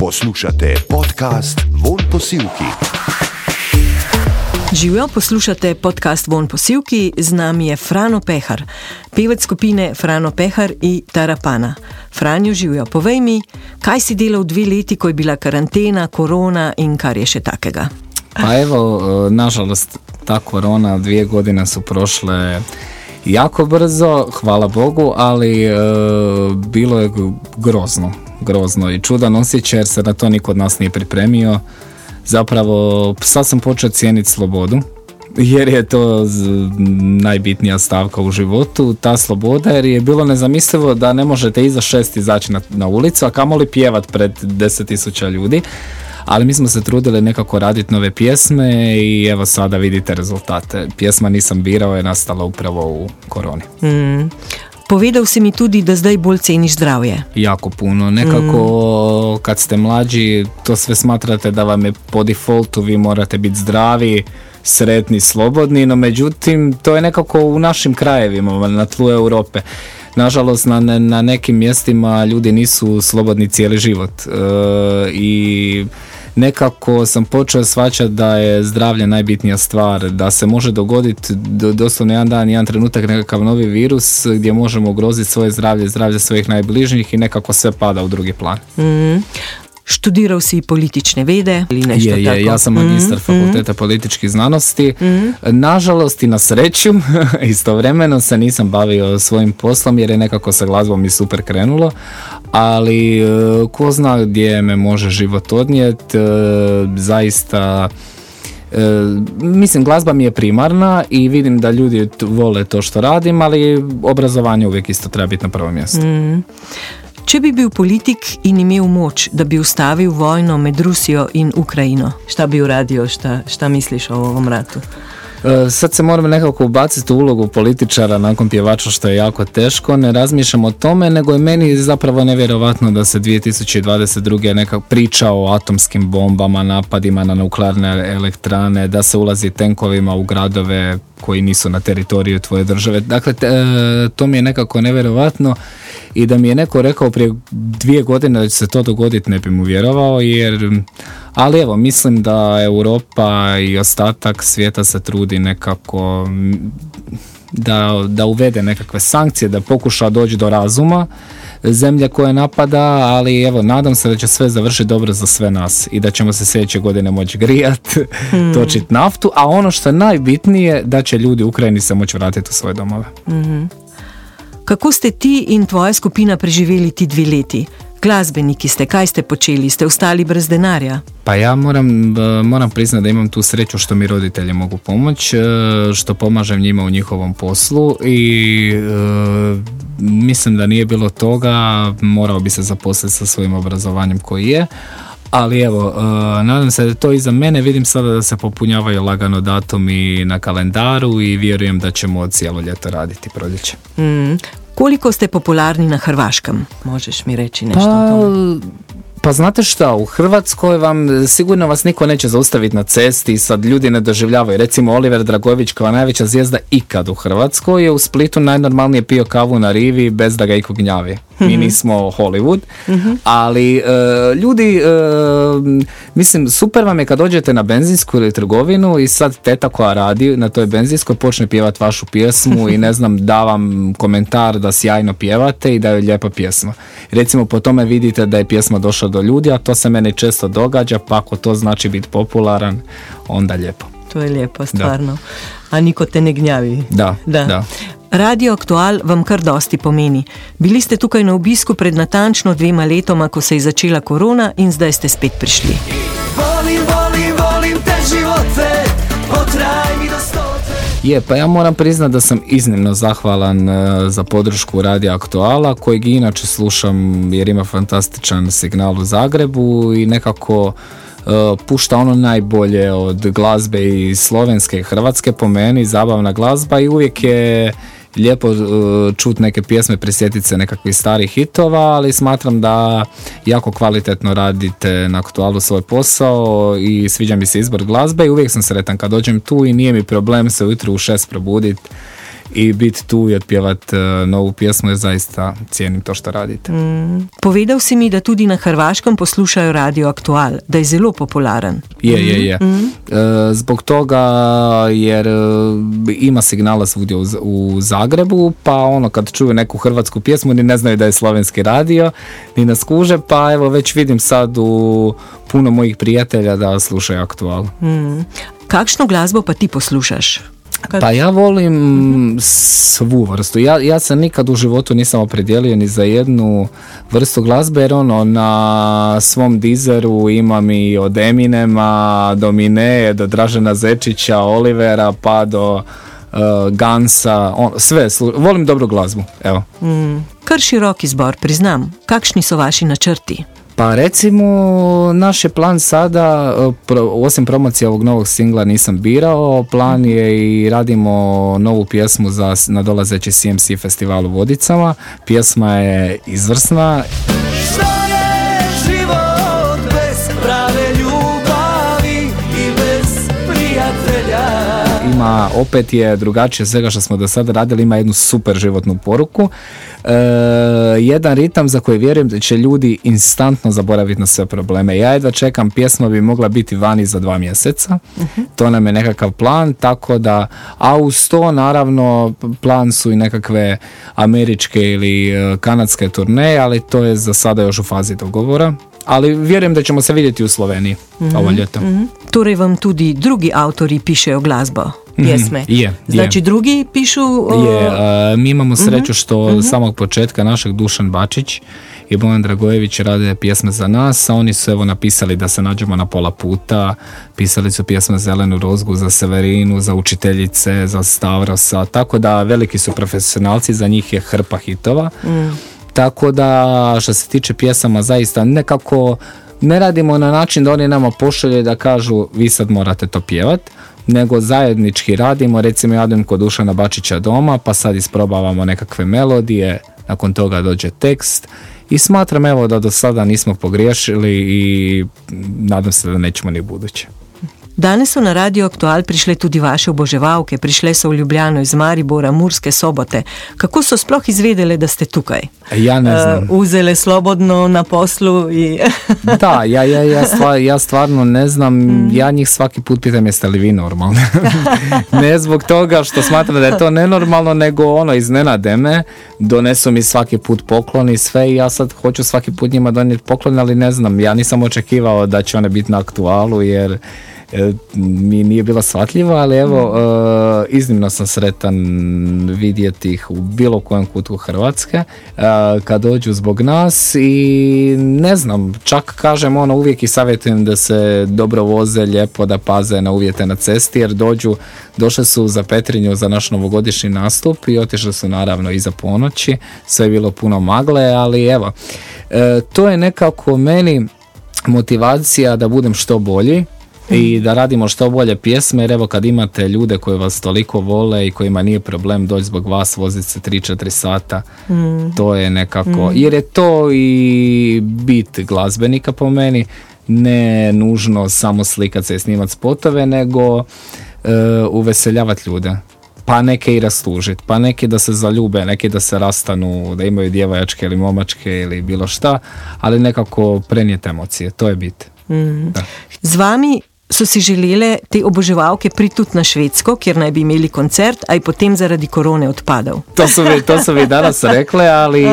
Poslušate podcast Von Posilki. Živijo, poslušate podcast Von Posilki, z nami je Frano Pehar, pevec skupine Frano Pehar in Tarapana. Franjo, živijo, povej mi, kaj si delal dve leti, ko je bila karantena, korona in kar je še takega. Pa evo, e, nažalost, ta korona, dvije godine su prošle jako brzo, hvala Bogu, ali e, bilo je grozno, grozno i čudan osjećaj jer se na to niko od nas nije pripremio. Zapravo, sad sam počeo cijeniti slobodu, jer je to najbitnija stavka u životu, ta sloboda, jer je bilo nezamislivo da ne možete iza šest izaći na, na ulicu, a kamoli pjevat pred deset tisuća ljudi ali mi smo se trudili nekako raditi nove pjesme i evo sada vidite rezultate. Pjesma Nisam birao je nastala upravo u koroni. Mm. Povedal si mi tudi, da zdaj bolj ceniš zdravje. Jako puno. Nekako kad ste mlađi, to sve smatrate da vam je po defaultu, vi morate biti zdravi, sretni, slobodni, no međutim, to je nekako u našim krajevima, na tlu Europe. Nažalost, na, na nekim mjestima ljudi nisu slobodni cijeli život e, i nekako sam počeo shvaćati da je zdravlje najbitnija stvar, da se može dogoditi do, doslovno jedan dan, jedan trenutak nekakav novi virus gdje možemo ugroziti svoje zdravlje, zdravlje svojih najbližnjih i nekako sve pada u drugi plan. Mm. Študirao si politične vede ili nešto je, je, ja sam magistar mm, fakulteta političkih znanosti. Mm. Nažalost i na sreću, istovremeno se nisam bavio svojim poslom jer je nekako sa glazbom i super krenulo, ali e, ko zna gdje me može život odnijet, e, zaista e, mislim glazba mi je primarna i vidim da ljudi vole to što radim, ali obrazovanje uvijek isto treba biti na prvom mjestu. Mm. Če bi bil politik in imel moč, da bi ustavil vojno med Rusijo in Ukrajino, šta bi uradio, šta, šta misliš o ovom ratu? E, sad se moram nekako ubaciti u ulogu političara nakon pjevača što je jako teško, ne razmišljam o tome, nego je meni zapravo nevjerovatno da se 2022. neka priča o atomskim bombama, napadima na nuklearne elektrane, da se ulazi tenkovima u gradove koji nisu na teritoriju tvoje države. Dakle, e, to mi je nekako nevjerovatno i da mi je neko rekao prije dvije godine da će se to dogoditi ne bi mu vjerovao jer ali evo mislim da Europa i ostatak svijeta se trudi nekako da, da uvede nekakve sankcije, da pokuša doći do razuma zemlje koje napada, ali evo, nadam se da će sve završiti dobro za sve nas i da ćemo se sljedeće godine moći grijat, hmm. točiti naftu, a ono što je najbitnije, da će ljudi u Ukrajini se moći vratiti u svoje domove. hmm Kako ste ti in tvoja skupina preživeli ti dve leti? Glasbeniki ste, kaj ste počeli? Ste ostali brez denarja? Pa ja moram, e, moram priznati da imam tu sreću što mi roditelji mogu pomoći, e, što pomažem njima u njihovom poslu i e, mislim da nije bilo toga, morao bi se zaposliti sa svojim obrazovanjem koji je. Ali evo, nadam se da to iza mene, vidim sada da se popunjavaju lagano datumi na kalendaru i vjerujem da ćemo cijelo ljeto raditi proljeće. Mm. Koliko ste popularni na Hrvaškom? Možeš mi reći nešto pa, o tome? Pa znate šta, u Hrvatskoj vam sigurno vas niko neće zaustaviti na cesti i sad ljudi ne doživljavaju. Recimo Oliver Dragović kao najveća zvijezda ikad u Hrvatskoj je u Splitu najnormalnije pio kavu na rivi bez da ga iko gnjavi. Mi mhm. nismo Hollywood, mhm. ali e, ljudi, e, mislim, super vam je kad dođete na benzinsku ili trgovinu i sad teta koja radi na toj benzinskoj počne pjevat vašu pjesmu i ne znam, da vam komentar da sjajno pjevate i da je lijepa pjesma. Recimo po tome vidite da je pjesma došla do ljudi, a to se meni često događa, pa ako to znači biti popularan, onda lijepo. To je lijepo, stvarno. A niko te ne gnjavi. Da, da. da. Radio Aktual vam kar dosti pomeni. Bili ste tukaj na obisku pred natančno dvema letoma, ko se je začela korona in zdaj ste spet prišli. Volim, volim, volim te živote, potraj mi Je, pa ja moram priznati da sam iznimno zahvalan uh, za podršku Radio Aktuala, kojeg inače slušam jer ima fantastičan signal u Zagrebu i nekako uh, pušta ono najbolje od glazbe i slovenske i hrvatske po meni, zabavna glazba i uvijek je lijepo uh, čut neke pjesme, prisjetiti se nekakvih starih hitova, ali smatram da jako kvalitetno radite na aktualu svoj posao i sviđa mi se izbor glazbe i uvijek sam sretan kad dođem tu i nije mi problem se ujutro u šest probuditi i biti tu i otpjevat uh, novu pjesmu jer zaista cijenim to što radite. Mm. Povedal si mi, da tudi na Hrvaškom poslušajo radio Aktual, da je zelo popularen. Je, je, je. Mm. E, zbog toga jer e, ima signala svugdje u, u Zagrebu, pa ono kad čuju neku hrvatsku pjesmu ni ne znaju da je slovenski radio, ni nas kuže, pa evo već vidim sad u puno mojih prijatelja da slušaju aktual. Mm. Kakšno glasbo pa ti poslušaš? Kad... Pa ja volim svu vrstu. Ja, ja se nikad u životu nisam opredijelio ni za jednu vrstu glazbe jer ono na svom dizeru imam i od Eminema do Mineje, do Dražena Zečića, Olivera pa do uh, Gansa, on, sve, slu, volim dobru glazbu, evo. Mm. Kar širok izbor, priznam. Kakšni so vaši načrti? Pa recimo, naš je plan sada, osim promocije ovog novog singla nisam birao, plan je i radimo novu pjesmu za nadolazeći CMC festival u Vodicama. Pjesma je izvrsna. Ima, opet je drugačije svega što smo do sada radili, ima jednu super životnu poruku e, jedan ritam za koji vjerujem da će ljudi instantno zaboraviti na sve probleme. Ja jedva čekam, pjesma bi mogla biti vani za dva mjeseca, uh to nam je nekakav plan, tako da, a uz to naravno plan su i nekakve američke ili e, kanadske turneje, ali to je za sada još u fazi dogovora. Ali vjerujem da ćemo se vidjeti u Sloveniji uh ovo ljeto. uh Torej vam tudi drugi autori pišejo glasbo? Pjesme. Je, znači je. drugi pišu... Je, uh, mi imamo sreću što uh samog početka našeg Dušan Bačić i Bojan Dragojević rade pjesme za nas, a oni su evo napisali da se nađemo na pola puta, pisali su pjesme Zelenu Rozgu, za Severinu, za učiteljice, za Stavrosa, tako da veliki su profesionalci, za njih je hrpa hitova. Mm. Tako da što se tiče pjesama zaista nekako ne radimo na način da oni nama pošalje da kažu vi sad morate to pjevat, nego zajednički radimo, recimo ja idem kod Dušana Bačića doma, pa sad isprobavamo nekakve melodije, nakon toga dođe tekst i smatram evo da do sada nismo pogriješili i nadam se da nećemo ni buduće. Danes so na Radio Aktual prišle tudi vaše oboževalke, prišle so v Ljubljano iz Maribora, Murske sobote. Kako so sploh izvedele, da ste tukaj? Ja ne znam. Uh, uzele slobodno na poslu i... da, ja, ja, ja, stvar, ja stvarno ne znam. Mm. Ja njih svaki put pitam jeste li vi normalni. ne zbog toga što smatram da je to nenormalno, nego ono iznenade me. Donesu mi svaki put poklon i sve i ja sad hoću svaki put njima donijeti poklon, ali ne znam. Ja nisam očekivao da će one biti na aktualu jer mi nije bilo shvatljivo, ali evo, mm. iznimno sam sretan vidjeti ih u bilo kojem kutu Hrvatske e, kad dođu zbog nas i ne znam, čak kažem ono uvijek i savjetujem da se dobro voze, lijepo da paze na uvjete na cesti jer dođu, došle su za Petrinju za naš novogodišnji nastup i otišli su naravno iza ponoći, sve je bilo puno magle, ali evo, to je nekako meni motivacija da budem što bolji i da radimo što bolje pjesme jer evo kad imate ljude koji vas toliko vole i kojima nije problem doći zbog vas voziti se 3-4 sata mm. to je nekako mm. jer je to i bit glazbenika po meni ne nužno samo slikat se i snimat spotove nego uh, uveseljavati ljude pa neke i rastužiti, pa neki da se zaljube, neki da se rastanu, da imaju djevojačke ili momačke ili bilo šta, ali nekako prenijeti emocije, to je bit. Mm. Z vami so si želele te oboževalke priti tudi na Švedsko, kjer naj bi imeli koncert, a je potem zaradi korone odpadal. To so mi, to so mi danas rekle, ali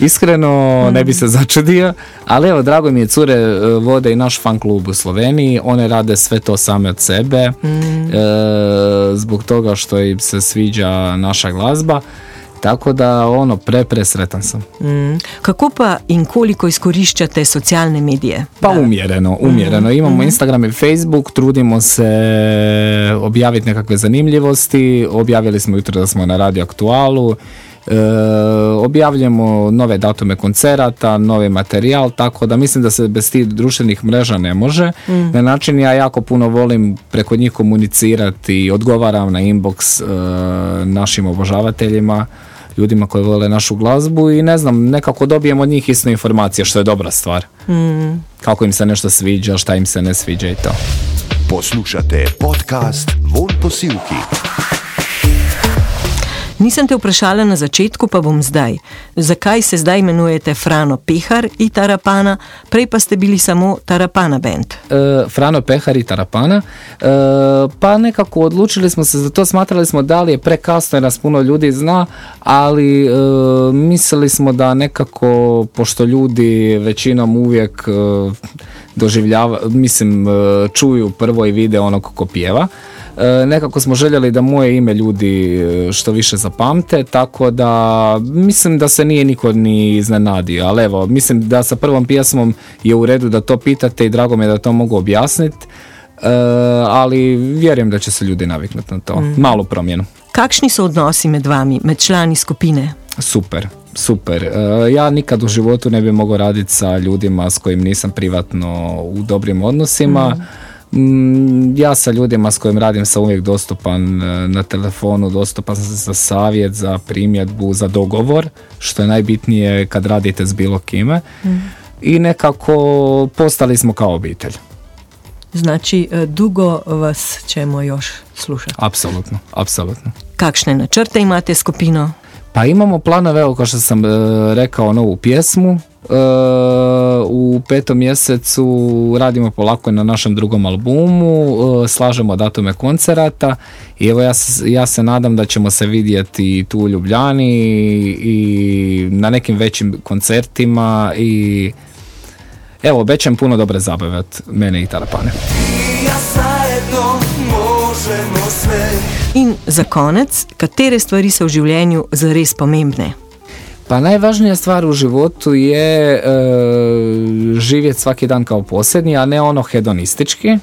iskreno ne bi se začudio. Ali evo, drago mi je, cure e, vode i naš fan klub u Sloveniji, one rade sve to same od sebe, mm. e, zbog toga što im se sviđa naša glazba. Tako da ono pre presretan sam. Mm. Kako pa in koliko izkoriščate socialne medije? Pa umjereno, umjereno. Mm. Imamo mm. Instagram i Facebook, trudimo se objaviti nekakve zanimljivosti. Objavili smo jutro da smo na Radio Aktualu. E, objavljujemo nove datume koncerata, novi materijal, tako da mislim da se bez tih društvenih mreža ne može. Mm. Na način ja jako puno volim preko njih komunicirati i odgovaram na inbox e, našim obožavateljima ljudima koji vole našu glazbu i ne znam, nekako dobijemo od njih isto informacije što je dobra stvar. Mm. Kako im se nešto sviđa, šta im se ne sviđa i to. Poslušate podcast Von Posilki. Nisem te vprašala na začetku, pa bom zdaj. Zakaj se zdaj imenujete Frano Pehar in Tarapana, prej pa ste bili samo Tarapana band? E, Frano Pehar i Tarapana. E, pa nekako odlučili smo se za to, smatrali smo da je prekasno jer nas puno ljudi zna, ali e, mislili smo da nekako, pošto ljudi većinom uvijek e, doživljava, mislim, čuju prvo i vide onog ko pjeva. E, nekako smo željeli da moje ime ljudi e, što više zapamte, tako da mislim da se nije niko ni iznenadio, ali evo, mislim da sa prvom pjesmom je u redu da to pitate i drago mi je da to mogu objasniti, ali vjerujem da će se ljudi naviknuti na to. Mm. Malu promjenu. Kakšni su odnosi med vami, med člani skupine? Super, super. E, ja nikad u životu ne bi mogao raditi sa ljudima s kojim nisam privatno u dobrim odnosima. Mm, ja sa ljudima s kojim radim sam uvijek dostupan e, na telefonu, dostupan sam za savjet, za primjedbu, za dogovor, što je najbitnije kad radite s bilo kime. Mm. I nekako postali smo kao obitelj. Znači, e, dugo vas ćemo još slušati. Apsolutno, apsolutno. Kakšne načrte imate skupino? Pa imamo planove, evo kao što sam e, rekao, novu pjesmu. E, u petom mjesecu radimo polako na našem drugom albumu, e, slažemo datume koncerata i evo ja, ja se nadam da ćemo se vidjeti tu u Ljubljani i na nekim većim koncertima i evo obećam puno dobre zabave od mene i Tarapane. Ja. In za konec, katere stvari so v življenju zares pomembne? Pa najvažnija stvar u životu je e, živjeti svaki dan kao posljednji, a ne ono hedonistički,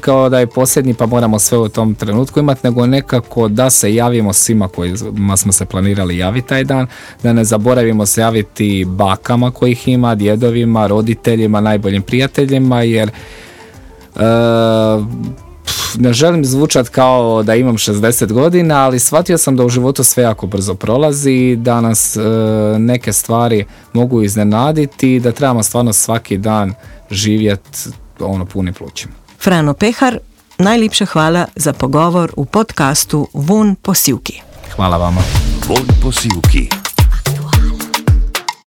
kao da je posljednji pa moramo sve u tom trenutku imati, nego nekako da se javimo svima kojima smo se planirali javiti taj dan, da ne zaboravimo se javiti bakama kojih ima, djedovima, roditeljima, najboljim prijateljima, jer e, ne želim zvučat kao da imam 60 godina, ali shvatio sam da u životu sve jako brzo prolazi, da nas e, neke stvari mogu iznenaditi, da trebamo stvarno svaki dan živjeti ono puni plućima. Frano Pehar, najljepša hvala za pogovor u podcastu Von posilki. Hvala vama. Von posilki.